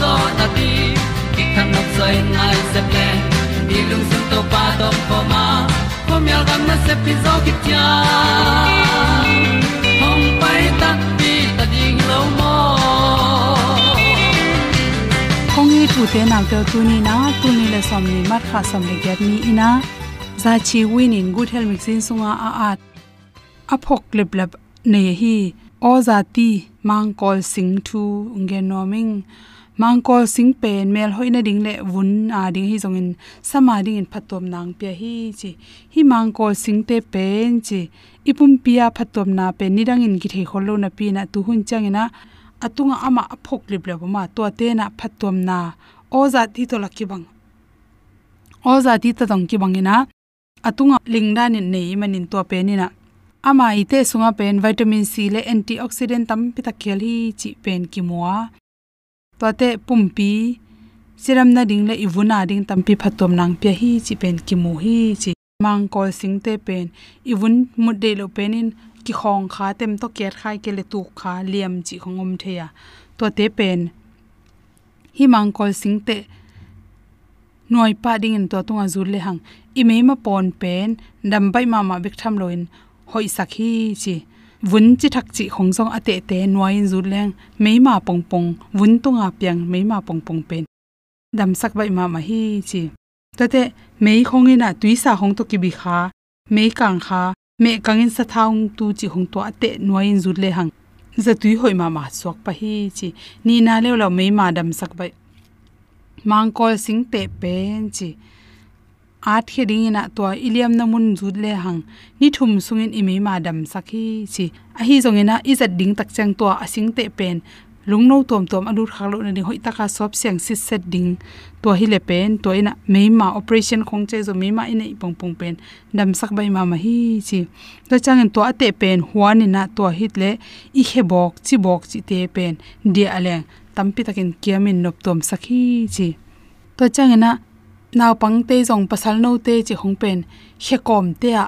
zo na ti ki kan nok sai nai se ple ni lung sun to pa to pa ma. Ko myal gam na se pi zo ki tia hom pai ta ti ta ding lo mo kong ni tu te na te tu ni na tu ni le som ni mat kha som ni get ni ina za chi win in good health mixin sunga a at aphok lep lep nei hi, o za ti mang kol sing thu nge noming mangkol sing pen mel hoina ding le, vun a ding hi zongin sama ding in phatom nang pya hi chi. Hi mangkol sing te pen chi. Ipum pia phatom na pe nidang in gi the kholo na pi na tu hun changina atunga ama aphok lip le ma to te na phatom na. O za ti to lakki bang. O za ti ta dong ki bangina atunga lingdan in nei manin to pe ni na ama ite sunga pen, vitamin c le antioxidant tam pita khel hi chi pen ki muwa tote pumpi, siram na ding le ivuna ding tampi phatom nang pya hi chi pen ki mu hi chi. Mang kol sing te pen, ivun mut de lo penin ki khong kha tem to ker khai ke le tu kha liam chi khongom theya. To te pen, hi mang kol sing te noi pa ding in to tunga zur le hang. I me ma pon pen dam bai ma ma bik tham loin hoi sakhi chi vun chi thak chi khong jong ate te nuain zu leng meima pong pong vun tunga piang meima pong pong pen dam sak bai ma ma hi chi tate mei khong ina tuisa hong to ki bi kha mei kang kha me kangin sa thaung tu chi hong to ate nuain zu le hang za tui hoi ma ma sok pa hi chi ni na le lo mei ma dam sak bai mang kol sing te pen chi art he ding ina to iliam na mun jut le hang ni thum sungin imi ma dam sakhi chi a hi zong ina izat ding tak chang to asing te pen lungno tom tom alur khalo na ding hoi taka sop siang sit set ding to hi le pen to ina meima operation khong che zo meima ina ipong pong pen dam sak bai ma ma hi chi to chang to ate pen huan ina to hit le i he bok chi bok chi te pen dia ale tampi takin kiamin nop tom sakhi chi to chang ina naw pang te jong pasal no te chi hong pen he kom te a,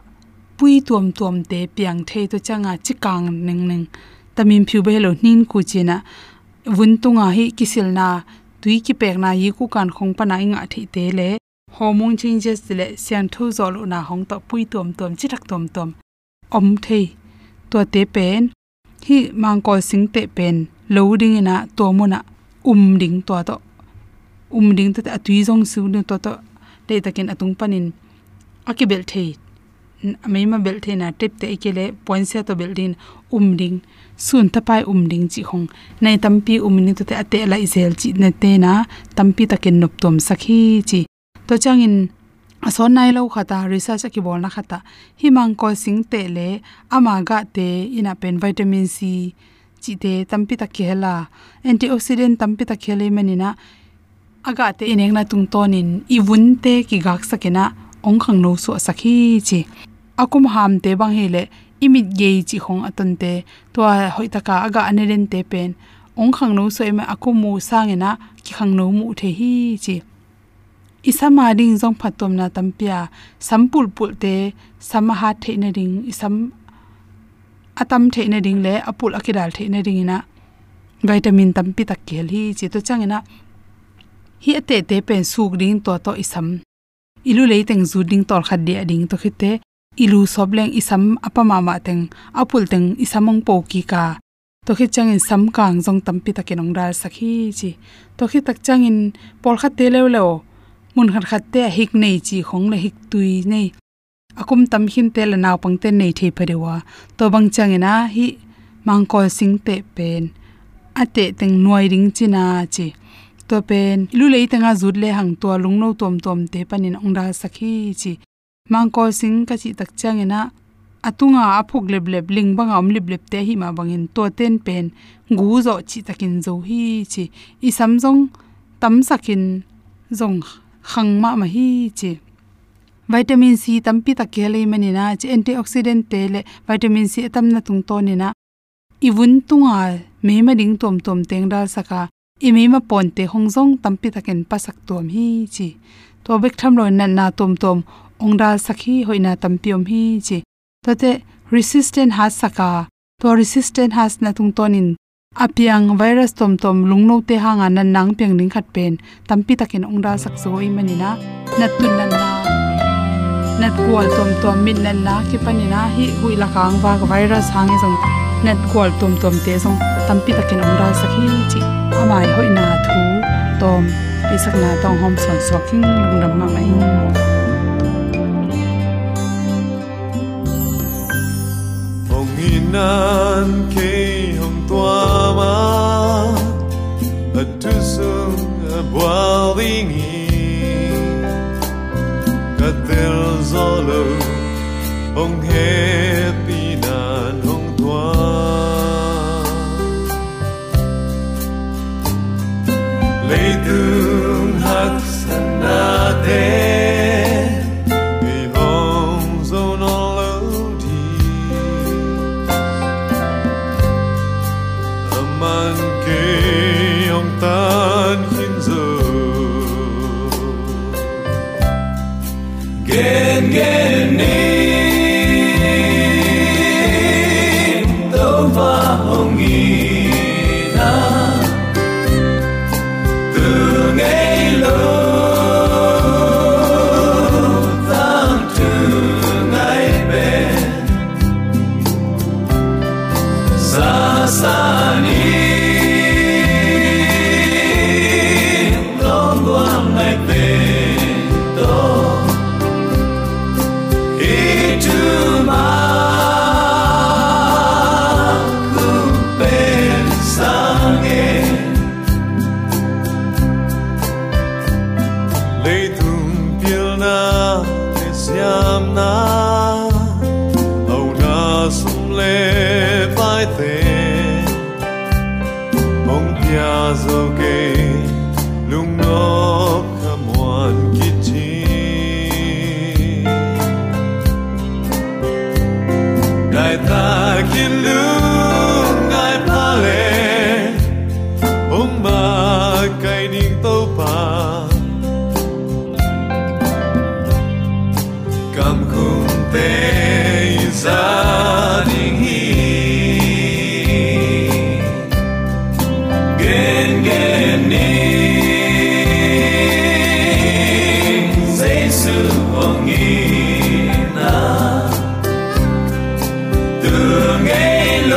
pui tuam tuam te piang thei to changa chi kang ning ning tamim phiu be lo nin ku china vun tunga hi kisil na, tui ki pek na yi ku kan khong pa na inga thi te le. Hormone changes le sian thu zo lo na hong to pui tuam tuam chi thak tuam tuam om thei to te pen, hi mang ko sing te pen loading ina to muna um ding to to um ding ta atui jong su no to to te takin atung panin. Akibel the amei ma bel the na tip te ikele point se to bel din um ding sun ta pai um ding chi hong. Nei tampi um ni to te ate la izel chi na te na tampi takin nop tom sakhi chi. To changin ason nai lo khata, research ki bol na khata. Himang ko sing te le ama ga te ina pen vitamin c chi te tampi ta khela. Antioxidant tampi ta khele manina aga te ineng na tung tonin iwun te ki gak sakena ong khang no so sakhi chi. Akum ham te bang hele imit ge chi khong aton te to hoi taka aga aneren te pen. Ong khang no so ema akum mu sangena, ki khang no mu the hi chi. Isama ding jong phatom na tampia sampul pul te, samaha the na ding, isam, atam the na ding le, apul akidal the na ding ina. Vitamin tampi tak kel hi chi, to changena hi ate te pen suk ding to to isam ilu le teng zu ding tol khat dia ding to khite ilu sobleng isam apama ma teng apul teng isamong po ki ka to khi changin sam kang jong tampi takinong dal sakhi chi to khi tak changin pol khat te lew lew mun khat khat te hik nei chi khong le hik tui nei akum tam him te la naw pang te nei the pharewa to bang changina hi mangkol sing te pen ate teng nuai ring china chi to pen lu lei tanga zut le hang to lung no tom tom te panin ongda sakhi chi. Mang ko sing ka chi tak chang ena, atunga aphuk leb leb ling bang am lib leb te hi ma bangin to ten pen. Gu zo chi takin zo hi chi. I samjong tam sakin zong khang ma ma hi chi. Vitamin c tampi ta kele mani na chi. Antioxidant te le vitamin c tam na tung to ni na i iwun tunga me ma ding tom tom teng dal saka imi ma ponte hongjong tampi taken pasak tom hi chi. To bek tham loi na na tom tom. Ongdal sakhi hoina tampiom hi chi. To te resistant has saka to resistant has na tung tonin apiang virus tom tom lungno te hanga nan nang piang ning khat pen. Tampi takin ongdal sak so i manina natun nan na nat kwal tom tom min nan na ki panina hi hui la kang wa virus hangi jong e nat kwal tom tom te jong tampi takin ongdal sakhi chi amai hoina thu tom pisak na tong hom son soking lungdam ma mai hong inan ke hong tua ma atusung a boiling katel zolo hong happy na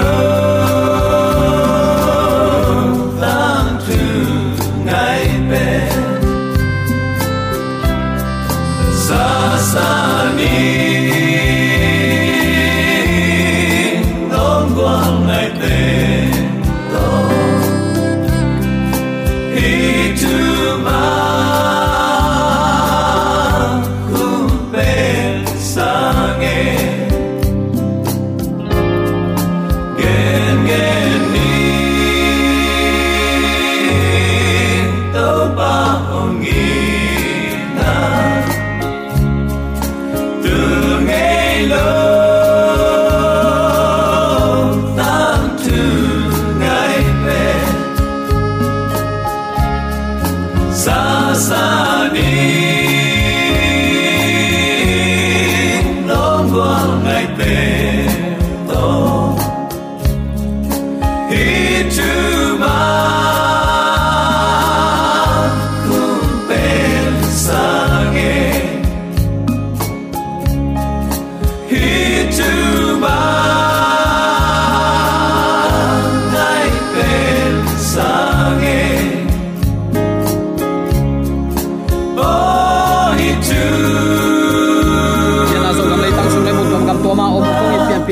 love. Sunny.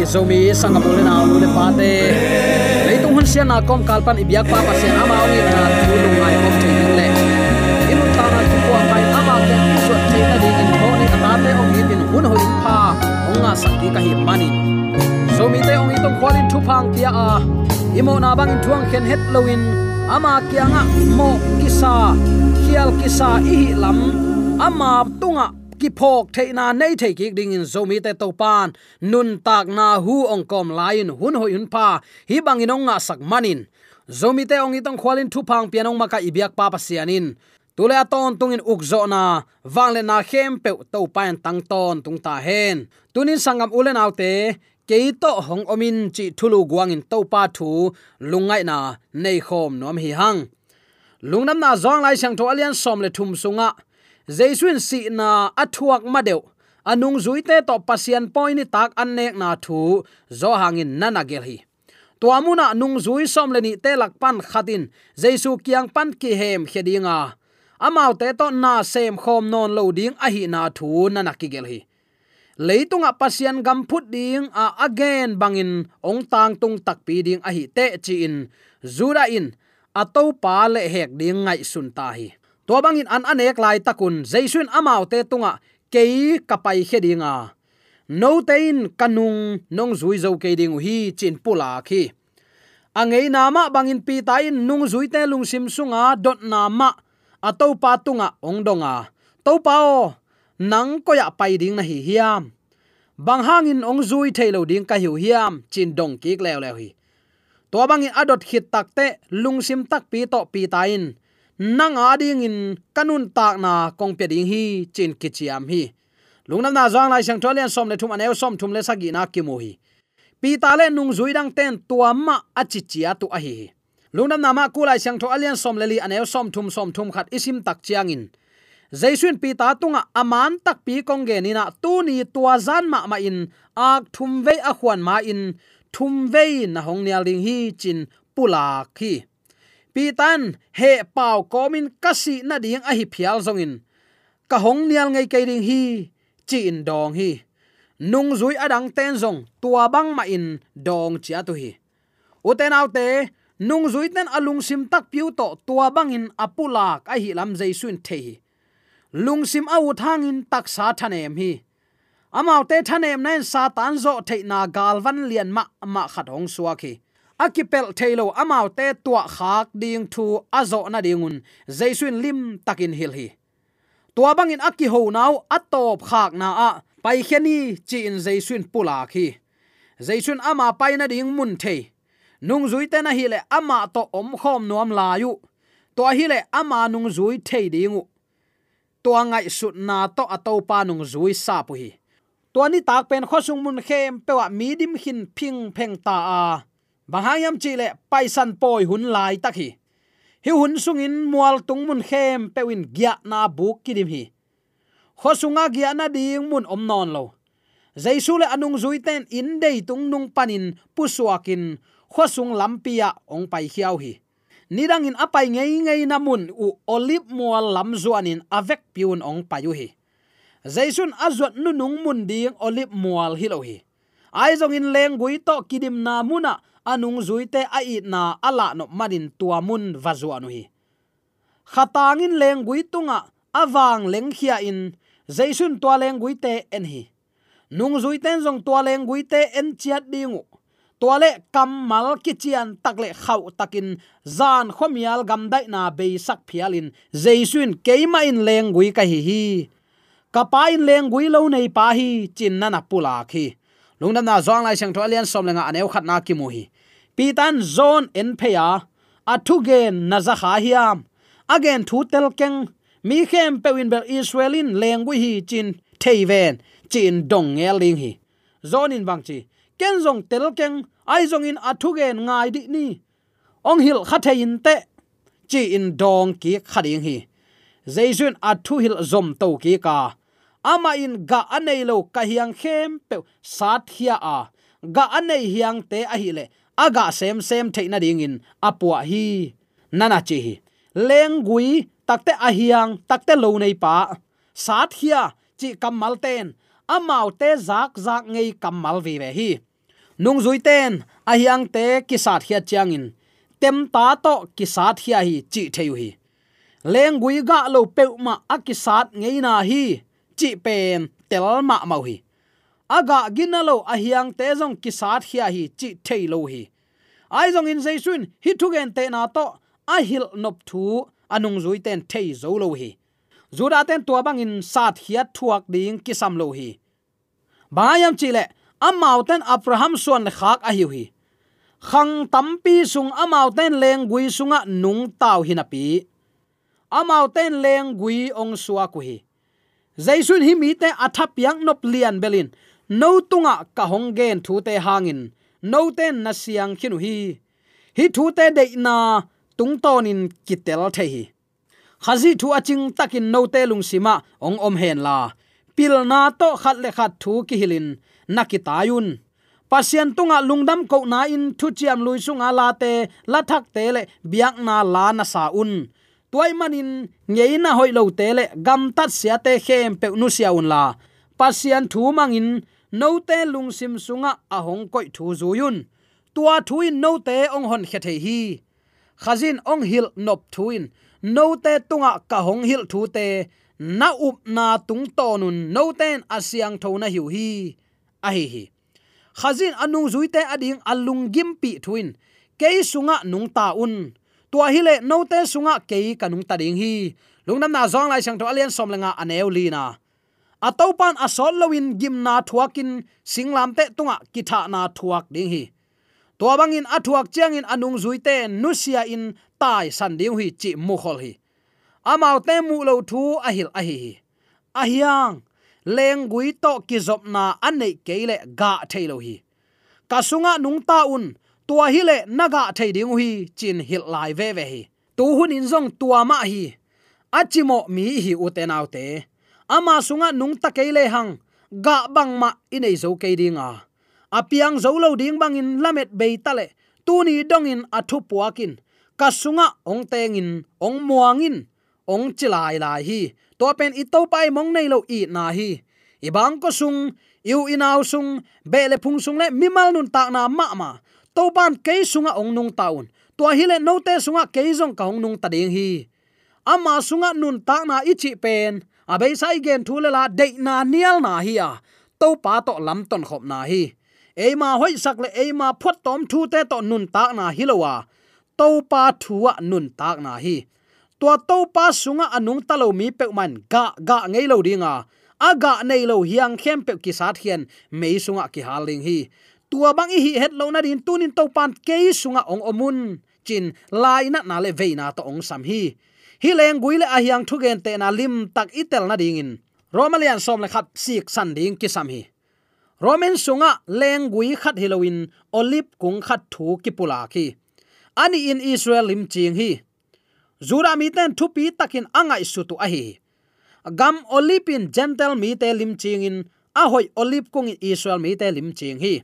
Zomi sangapore na ule pate leitung hun sian na kom kalpan ibyak pa pa sian ama ngi na tulung ai te in le. Inu ta na ki ko pai ama ke so te na ding in ho ni ta te ong hi tin hun ho in pha onga sakki ka hi manin zomi te ong itong kwalin thu phang kia a. Imo na bang in thuang khen het lowin. ama kianga mo kisa khial kisa i lam. Ama tunga ki phok theina nei thei ki ding in zomi te to pan. Nun tak na hu ong kom lain hun hoi hun pa. Hi bang in nga sak manin. Zomi te ong itong khwalin thu phang pianong maka ibyak pa pasianin tule aton tungin ukzo na. Wangle na khem pe to pan tang ton tung ta hen. Tunin sangam ulen autte keito hong omin chi thulu guangin to pa thu. Lungai na, nei khom nom hi hang. Lungnam na zong lai sang to alian som le thum sunga jaisun si na athuak madeu. Anung zuite to pasian point ni tak annek na thu. Zo hangin nana gel hi. To amuna nung zui som le ni te lak pan khatin. Jaisu kiang pan ki hem khedinga amau te to na sem khom non lo ding a hi na thu nana ki gel hi. Leitunga pasian gam phut ding a again bangin ong tang tung tak pi ding a hi te chi in. Zura in. Atau pa le hek ding ngai sun ta hi to bangin an anek lai takun. Jaisun amau te tunga kei kapai hedinga no tein kanung nong zui zo ke ding hi chin pula khi. Angei nama bangin pi tai nung zui te lung sim sunga dot nama ato pa tunga ongdonga to pao nang ko ya pai ding na hi hiam. Bang hangin ong zui thailo ding ka hiu hiam, chin dong kik lew lew hi. To bangin adot khit takte lungsim tak pi to pi tain nang ding in kanun tak na kong pe ding hi chin kichiam hi. Lungnam na zang lai sang tholian som le thum aneu som thum le sagi na ki mo hi. Pi ta le nung zui dang ten a achi chia tu a hi lungnam na ma ku lai sang tho alian som le li aneu som thum som thum khat isim tak chiang in. Jaisun pi ta tunga aman tak pi kong ge ni na tu ni tua zan ma ma in, ak thum ve a khwan ma in, thum ve na hong nial ding hi chin pula khi pi tan he pau komin kasi na ding a hi phial zongin. Ka hong nial ngai kai ding hi chin dong hi. Nung zui adang ten zong, tua bang ma in dong chia tu hi. Uten autte nung zui ten alung sim tak piu to tua bang in apulak a hi lam jaisun the hi. Lung sim au thang in tak sa thanem hi. Amau te thanem nen satan zo the na galvan lian ma ma khat hong suaki akipel thailo amau te tua khak ding thu azo na dingun jaisun lim takin hil hi. Tua bangin aki ho nau atop khak na a. Pai kheni chi in jaisun pula khi jaisun ama pai na ding mun the nung zui te na hi le ama to om khom nuam la yu. To hi le ama nung zui the dingu to ngai sut na to ato pa nung zui sa pu hi. To ni tak pen khosung mun khem pewa midim hin ping pheng ta a bahayam chi le paisan poi hun lai tak hi hi hun sungin mual tung mun khem pewin gya na buk kidim hi khosunga gya na ding mun om non lo jaisu le anung zuiten in dei tung nung panin pusuakin khosung lampia ong pai khiau hi nidang in apai ngei ngei namun u olip mual lam zuanin avek piun ong payu hi jaisun azwat nu nung mun ding olip mual hi lo hi ai zong in leng gui to kidim na muna anung zuite a i na ala no manin tuamun vazu anu hi khatangin leng gui tunga awang leng khia in, jaisun tua leng gui te en hi. Nung zui ten jong tua leng gui te en chiat dingu. Tuale kamal kichian takle khau takin, zan khomial gamdai na be sak phialin jaisun keima in leng gui ka hi hi. Kapa in leng gui lo nei pa hi, chin na na pula khi. Lungna na zong lai sang tholian som lenga aneu khat na ki mu hi pitan zon en pheya athugen gen kha hiam again thu tel keng mi khem pewin bel israelin lengui hi chin theiven, chin dong e ngel hi. Zon in bangchi ken zong tel keng ai zong in athugen ngai di ni. Ong hil kha thein te, chi in dong ki khading hi. Zaizun athu hil zom to ki ka. Ama in ga anei lo ka hiang khem pe sat hia a. Ga anei hiang te a hi le aga sem sem theina ding in, apua hi, nana chi hi. Lengui takte ahiang, takte lo nei pa. Sat hia, chi kamal ten. Amau te zak zak ngei kamal vi ve hi. Nung zui ten, ahiang te ki sat hia chiang in. Tem ta to ki sat hia hi, chi theu hi. Lengui ga lo pe ma akisat ngei na hi, chi pen, tel ma mau hi aga ginalo ahiang te jong kisat hi hi chi thailo hi. Ai jong in jaisun, hi thugen te na to, a hil nop thu, anung zui ten thei zo lo hi. Zura ten tua bang in sat hiat thuak ding kisam lo hi. Bayam chile amau ten abraham suan khak a hi hi. Khang tampi sung amau ten leng gui sunga nung tau hinapi amau ten leng gui ong suwa ku hi. Jaisun hi mi te athap yang nop lian belin no tunga ka à, honggen thu te hangin no ten na siang khinu hi. Hi thu te de na tung tonin kitel the hi. Khazi thu aching takin no te lung sima ong om hen la. Pil na to khat le khat thu ki hilin nakitayun pasien tunga à, lungdam ko na in thu chiam lui sunga à la te la thak te le biak na la na sa un. Tuai manin ngeina hoi lo tele gam tat sia te khem pe nu sia un la. Pasien thu mangin no te lung sim sunga a hong koi thu zuyun tua thuin no te ong hon khe the hi. Khazin ong hil nop thuin. No te tunga ka hong hil thu te. Na up na tung to nun. No ten asyang tho na hiu hi. A hi hi. Khazin anung zuite ading alung gimpi thuin. Ke sunga nung ta un. Tua hi le no te sunga ke kanung ta ding hi. Lungnam na zong lai chang to alian som lenga aneu li na atopan asol lowin gim thuakin singlam te tunga kitha na thuak ding hi. To bangin athuak chiangin anung zuite nusia in tai san ding hi chi mu khol hi. Amau te mu lo thu ahil ahi hi. Ahyang leng gui to ki zop na anei keile ga thailo hi. Kasunga nung ta un, tua hi le naga thei ding hi chin hil lai ve ve hi. Tu hun in zong tua ma hi. Achimo mi hi utenaute ama sunga nung ta ke hang. Ga bang ma inei zo ke dinga apiang zo lo ding bang in lamet be tale tu ni dong in athu puakin kasunga ong tengin ong muangin ong chilai lai hi. To pen i to pai mong nei lo i na hi. Ibang ko sung yu inaw sung bele phung sung le mimal nun ta na ma ma. To ban ke sunga ong nung taun to hi le no te sunga ke jong ka ong nung ta ding hi. Ama sunga nun ta na ichi pen abai sai gen thule la de na nial na hi a. To pa to lam ton khop na hi. Eima hoi sak le eima phot tom thu te to nun tak na hi lowa to pa thuwa nun tak na hi. Tua to pa sunga anung talo mi pe man ga ga ngei lo ringa aga nei lo hiang khem pe ki sat hian mei sunga ki haling hi. Tua bang hi het lo na din tunin to pan ke sunga ong omun. Chin lai na na le veina to ong sam hi hi leng guile a hiang thu gen te na lim tak itel na ding in. Romalian som le khat sik san ding ki sam hi. Roman sunga leng gui khat halloween, olip kung khat thu ki pula ki. Ani in israel lim ching hi. Zura mi ten thu pi takin angai su tu a hi. Gam olipin gentle mi te lim ching in, a olip kung israel mi te lim ching hi.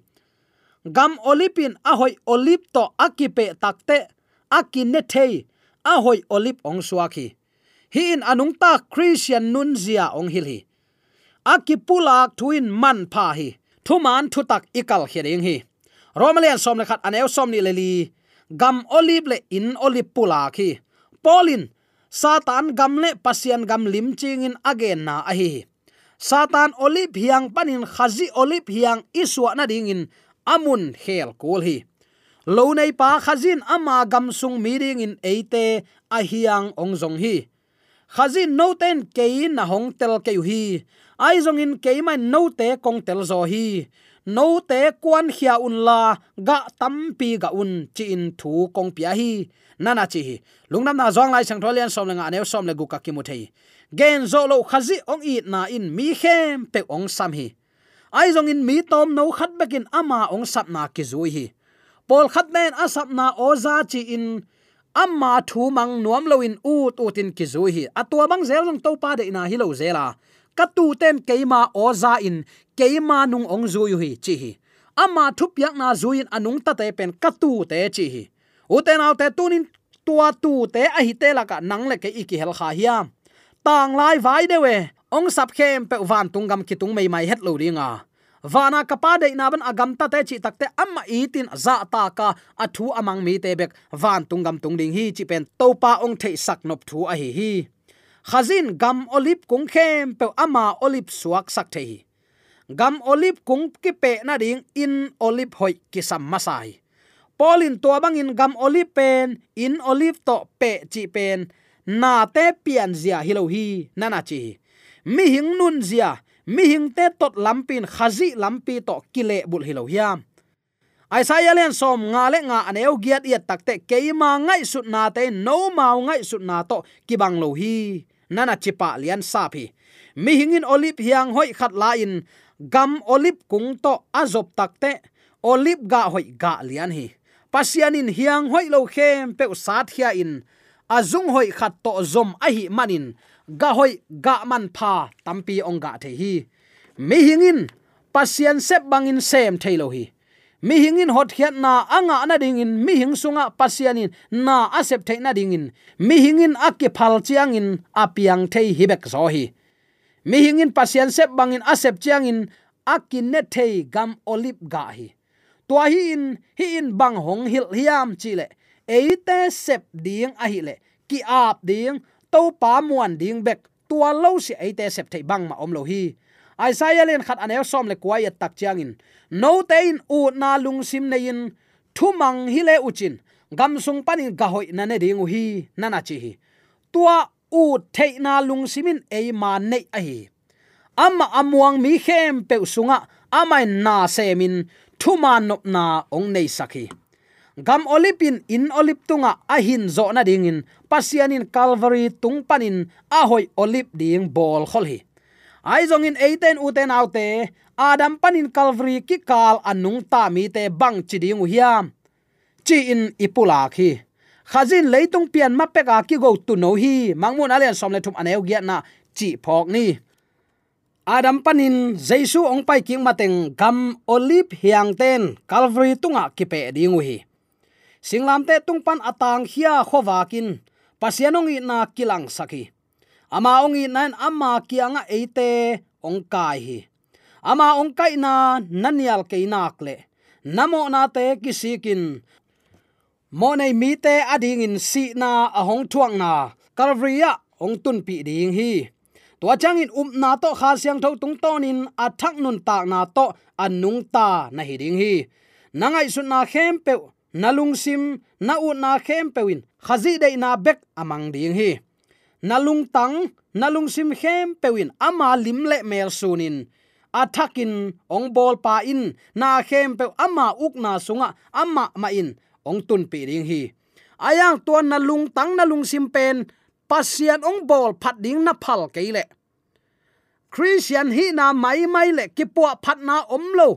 Gam olipin ahoy olip to akipe takte akine thei a hoi olip ong suaki. Hi in anung ta christian nun zia ong hil hi akipulak thuin man pha hi thuman thutak ikal hiring hi. Romalian som le khat aneu som ni leli. Gam olive le in olive pula khi polin satan gam le pasian gam lim ching in again na a hi satan olive hiang panin khazi olive hiang iswa na ding in amun hel kul hi lo nei pa khazin ama gam sung mi in eite, a hiang ong zong hi. Khazin no ten ke na hong tel ke hi. Ai zong in ke mai no te kong tel zo hi. No te kwan khia un la, ga tam pi ga un, chi in thu kong pia hi. Nana chi hi. Lungnam na zong lai sang tholian som lenga ne som le gu ka ki mu thei. Gen zo lo khazi ong i na in mi khem pe ong sam hi. Ai zong in mi tom no khat bekin ama ong sap na ki zui hi pol khat nen asap na oza chi in amma thu mang nuam lo in u tu tin ki zu hi. Atua bang zel jong to pa de na hi lo zela. Ka tu ten keima oza in keima nung ong zu yu hi chi hi. Amma thu piak na zuin anung ta te pen ka tu te chi hi. U te nau te tunin tua tu te a hi te la ka nang le ke iki hel kha hiam tang lai vai de we, ong sap khem pe van tungam ki tung mai mai het lo ringa wana kapa de na ban agam ta te chi takte amma itin za ta ka athu amang mi te bek. Van tungam tung ding hi chi pen topa ong thei sak nop thu a hi hi. Khazin gam olip kung khem pe ama olip suak sak thei gam olip kung ki pe na ding in olip hoi ki sam masai polin to bangin gam olip pen, in olip to pe chi pen. Na te pian zia hilo hi nana chi mi hing nun zia mi hing te tot lampin, khazi lampi to kile bul hilo hiam. Isaiah len som, nga le nga aneu giat iat takte keima ngai sut na te no mau ngai sut na to kibang lo hi. Nana chipa lian sapi mi hingin olip hiang hoi khat la in, gam olip kung to azop takte olip ga hoi ga lian hi. Pasianin hiang hoi lo khem pe sat hia in. Azung hoi khat to zom a hi manin ga hoi, ga man pha, tampi ong ga the hi. Mi hingin pasian sep bangin sem thailo hi. Mi hingin hot hiat na anga na ding in mi hing sunga pasianin na asep the na ding in mi hingin akke phal chiang in, apiang thei hibek zo hi. Mi hingin pasian sep bangin, asep chiang in akin ne thei gam olip ga hi. Tua hi in hi in bang hong hil hiam chi le. Eite sep ding a hi le. Ki ap ding to pa muan ding bek tua lo si eite sep thei bang ma om lo hi. Isaiah len khat anew som le kwai tak chiang in. No te in u na lung sim ne in. Thu mang hi le uchin gam sung panin ga hoi na ne ding hi. Na na chi hi. Tua u thei na lung simin e ma nei a hi. Amma amuang mi khem pe sunga. Amai na semin thuma nop na ong nei sakhi gam olipin in olip tunga ahin zo na ding in pasianin calvary tung panin olip ding bol khol hi ai zong in eiten uten autte adam panin calvary ki kal anung ta mi te bang chi ding hiam chi in ipula khi khazin leitung pian ma peka ki go tu no hi mangmun alian somle thum aneu giat na chi phok ni. Adam panin jaisu ong pai king mateng gam olip hiang ten calvary tunga kipe dingu hi singlam te tungpan atang hia khowakin pasianong i na kilang saki. Ama ong i nan ama kianga eite ong kai hi. Ama ong kai na nanial ke nak le namo na te kisikin. Mo nei mi te ading in si na ahong hong thuang na. Kalvria ong tun pi ding hi. To chang in um na to kha siang tho tung ton in athak nun ta na to anung ta na hi ding hi. Nangai sun na khem pe, nalung sim, na u na khem pewin khazi de na bek amang ding hi. Nalung tang, nalung sim khem pewin ama lim le mel sunin. Athakin ong bol pa in, na khem pe ama uk na sunga, ama ma in, ong tun pi ding hi. Ayang tuan nalung tang, nalung sim pen, pasian ong bol phat ding na phal keile christian hi na mai mai le ki po phat na om lo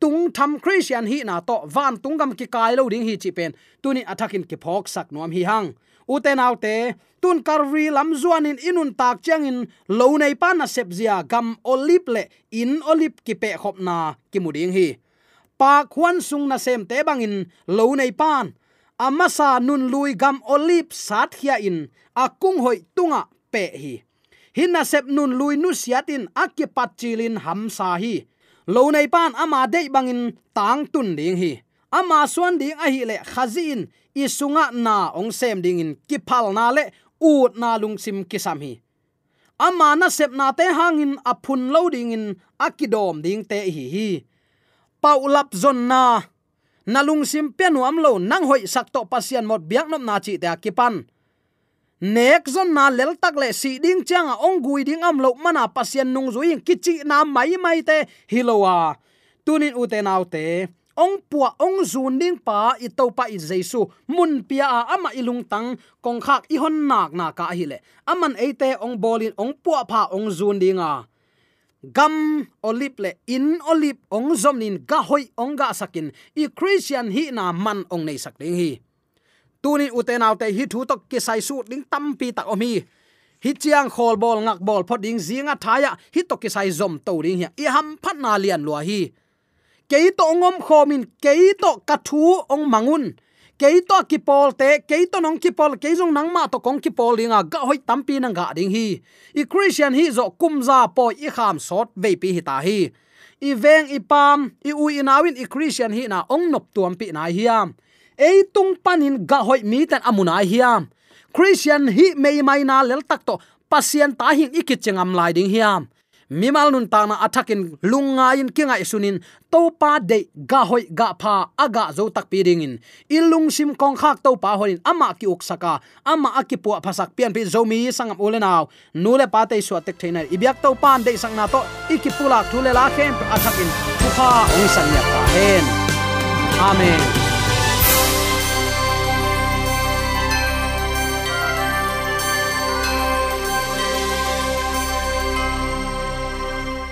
tung tham christian hi na to, van tung gam ki kai lo ding hi chi pen. Tuni attacking ki phok sak nuam hi hang. Uten autte tun karri lam zuanin inun tak changin lo nei pa na sep zia gam olip le, in olip ki pe khop na ki muding hi. Pa khwan sung na sem te bangin lo nei pan. Amasa nun lui gam olip sat hia in akung hoi tunga pe hi. Hinna sep nun lui nu siatin akipat chilin ham sa hi lo nei pan ama dei bangin tang tun ding hi. Ama suan ding a hi le khazin isunga na ong sem ding in kipal na le ut na lung sim kisam hi. Ama na sep na te hangin aphun loading in akidom ding te hi hi. Paulap zon na nalung sim penuam lo nang hoi sak to pasian mot biak nom na chi te akipan nek zon na lel tak le si ding changa ong gui ding am lo mana pasien nung zui kichi na mai mai te. Hilowa tunin u te nau te. Ong pua ong zun ding pa i to pa i jesu. Mun pia a ama ilung tang. Kong khak i hon nak na ka hi le. Aman eite ong bolin ong pua pha ong zun dinga gam olip le in olip ong zomnin ga hoi ong ga sakin. I christian hi na man ong nei sak ding hi tunin uten autte hi thu to ki sai su ding tampi tak omi hi. Chiang khol bol ngak bol phot ding zinga thaya, hi to ki sai zom to ding hi. I ham phat na lian lo hi. Kei to ngom khomin, kei to ka thu ong mangun. Kei to ki pol te, kei to nong ki pol, kei jong nang ma to kong ki pol linga ga hoi tampi nang ga ding hi. I christian hi zo kumza po i kham sot ve pi hi ta hi. I veng i pam, i u i nawin i christian hi na ong nop tuam pi na hiam tung panin ga hoi mi tan amuna hiam. Christian hi mei mai na lel tak to pasien ta hin ikit chengam lai ding hiam. Mimal nun ta na athakin lunga in kinga isunin to pa de ga hoi ga pha aga zo tak pi ding in ilung sim kong khak to pa hoin ama ki uk saka, ama akipu phasak pian pi zomi sangam ulenaw nule pa te su atek theina ibyak to pan de sang na to ikipula thule la khem attacking kha ong san ya ta hen amen.